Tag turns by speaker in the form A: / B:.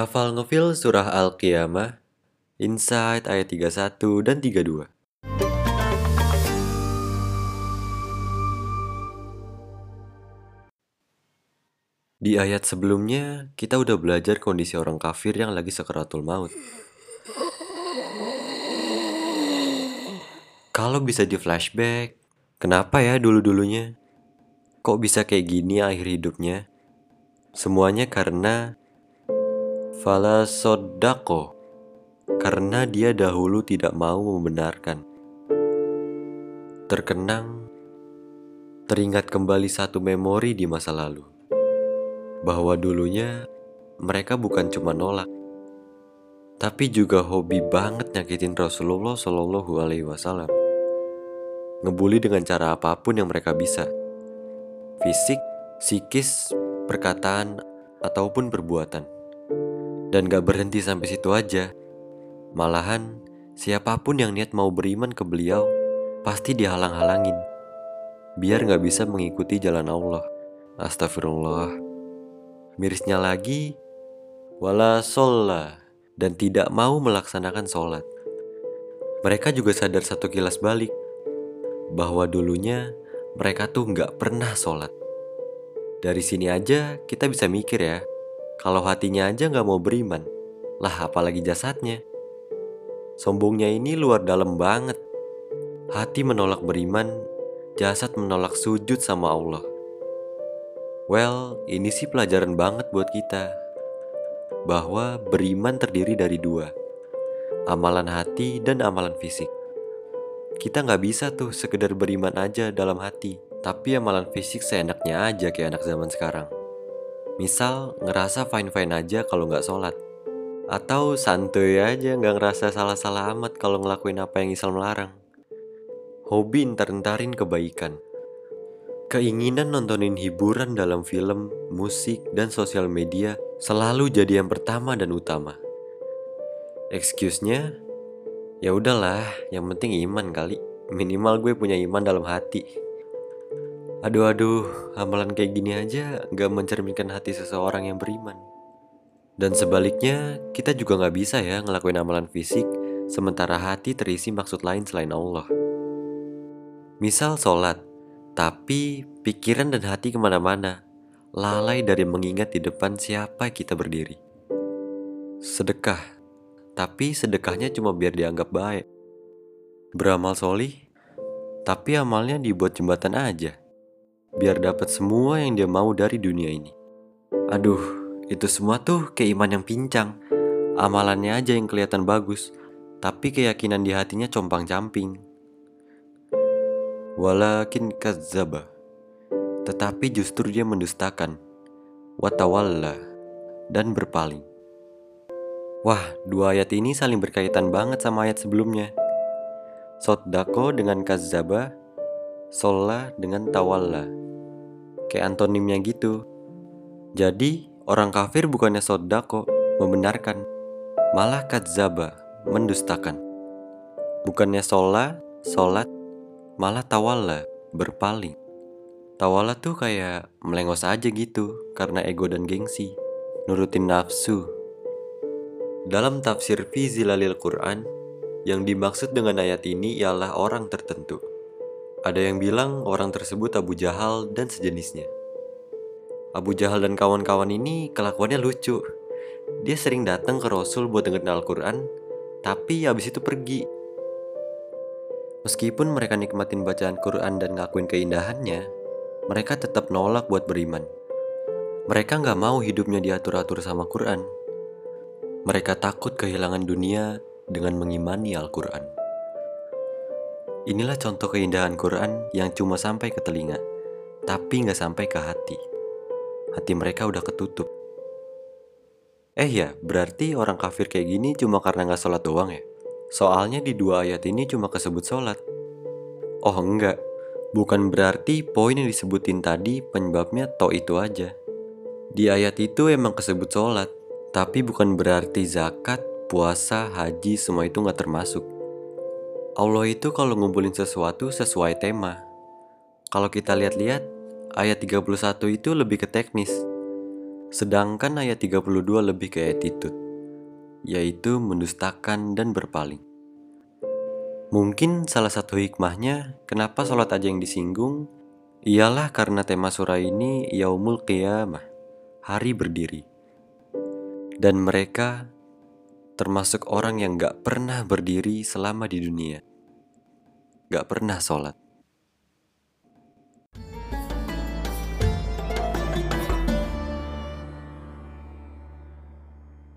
A: Ngafal ngefil surah Al-Qiyamah, Insight ayat 31 dan 32. Di ayat sebelumnya, kita udah belajar kondisi orang kafir yang lagi sekaratul maut. Kalau bisa di flashback, kenapa ya dulu-dulunya? Kok bisa kayak gini akhir hidupnya? Semuanya karena Fala sodako Karena dia dahulu tidak mau membenarkan. Terkenang Teringat kembali satu memori di masa lalu. Bahwa dulunya mereka bukan cuma nolak Tapi juga hobi banget nyakitin Rasulullah Shallallahu Alaihi Wasallam. Ngebully dengan cara apa pun yang mereka bisa. Fisik, psikis, perkataan, ataupun perbuatan dan gak berhenti sampai situ aja. Malahan, siapa pun yang niat mau beriman ke beliau, pasti dihalang-halangin. Biar gak bisa mengikuti jalan Allah. Astagfirullah. Mirisnya lagi, wala sholla, dan tidak mau melaksanakan sholat. Mereka juga sadar satu kilas balik, bahwa dulunya mereka tuh gak pernah sholat. Dari sini aja kita bisa mikir ya, kalau hatinya aja nggak mau beriman, lah apalagi jasadnya. Sombongnya ini luar dalam banget. Hati menolak beriman, jasad menolak sujud sama Allah. Well, ini sih pelajaran banget buat kita. Bahwa beriman terdiri dari dua. Amalan hati dan amalan fisik. Kita nggak bisa tuh sekedar beriman aja dalam hati, tapi amalan fisik seenaknya aja kayak anak zaman sekarang. Misal ngerasa fine-fine aja kalau nggak sholat. Atau santuy aja nggak ngerasa salah-salah amat kalau ngelakuin apa yang Islam larang. Hobi ntar-ntarin kebaikan. Keinginan nontonin hiburan dalam film, musik, dan sosial media selalu jadi yang pertama dan utama. Excuse-nya, ya udahlah, yang penting iman kali. Minimal gue punya iman dalam hati. Aduh aduh, amalan kayak gini aja gak mencerminkan hati seseorang yang beriman. Dan sebaliknya, kita juga gak bisa ya ngelakuin amalan fisik sementara hati terisi maksud lain selain Allah. Misal sholat, tapi pikiran dan hati ke mana-mana, lalai dari mengingat di depan siapa kita berdiri. Sedekah, tapi sedekahnya cuma biar dianggap baik. Beramal solih, tapi amalnya dibuat jembatan aja biar dapat semua yang dia mau dari dunia ini. Aduh, itu semua tuh keiman yang pincang. Amalannya aja yang kelihatan bagus, tapi keyakinan di hatinya compang-camping. Walakin kazaba. Tetapi justru dia mendustakan. Watawalla dan berpaling. Wah, dua ayat ini saling berkaitan banget sama ayat sebelumnya. Sodako dengan kazaba, sola dengan tawalla kayak antonimnya gitu. Jadi, orang kafir bukannya sodako, membenarkan, malah kadzaba, mendustakan. Bukannya sholat, sholat, malah tawalla, berpaling. Tawalla tuh kayak melengos aja gitu, karena ego dan gengsi, nurutin nafsu. Dalam tafsir fi zilalil Quran, yang dimaksud dengan ayat ini ialah orang tertentu. Ada yang bilang orang tersebut Abu Jahal dan sejenisnya. Abu Jahal dan kawan-kawan ini kelakuannya lucu. Dia sering datang ke Rasul buat dengerin Al-Quran, tapi habis itu pergi. Meskipun mereka nikmatin bacaan Quran dan ngakuin keindahannya, mereka tetap nolak buat beriman. Mereka nggak mau hidupnya diatur-atur sama Quran. Mereka takut kehilangan dunia dengan mengimani Al-Quran. Inilah contoh keindahan Quran yang cuma sampai ke telinga, tapi nggak sampai ke hati. Hati mereka udah ketutup. Eh ya, berarti orang kafir kayak gini cuma karena nggak sholat doang ya? Soalnya di dua ayat ini cuma kesebut sholat. Oh enggak, bukan berarti poin yang disebutin tadi penyebabnya to itu aja. Di ayat itu emang kesebut sholat, tapi bukan berarti zakat, puasa, haji semua itu nggak termasuk. Allah itu kalau ngumpulin sesuatu sesuai tema. Kalau kita lihat-lihat, ayat 31 itu lebih ke teknis. Sedangkan ayat 32 lebih ke attitude, yaitu mendustakan dan berpaling. Mungkin salah satu hikmahnya kenapa sholat aja yang disinggung ialah karena tema surah ini Yaumul Qiyamah, hari berdiri. Dan mereka termasuk orang yang gak pernah berdiri selama di dunia. Gak pernah sholat.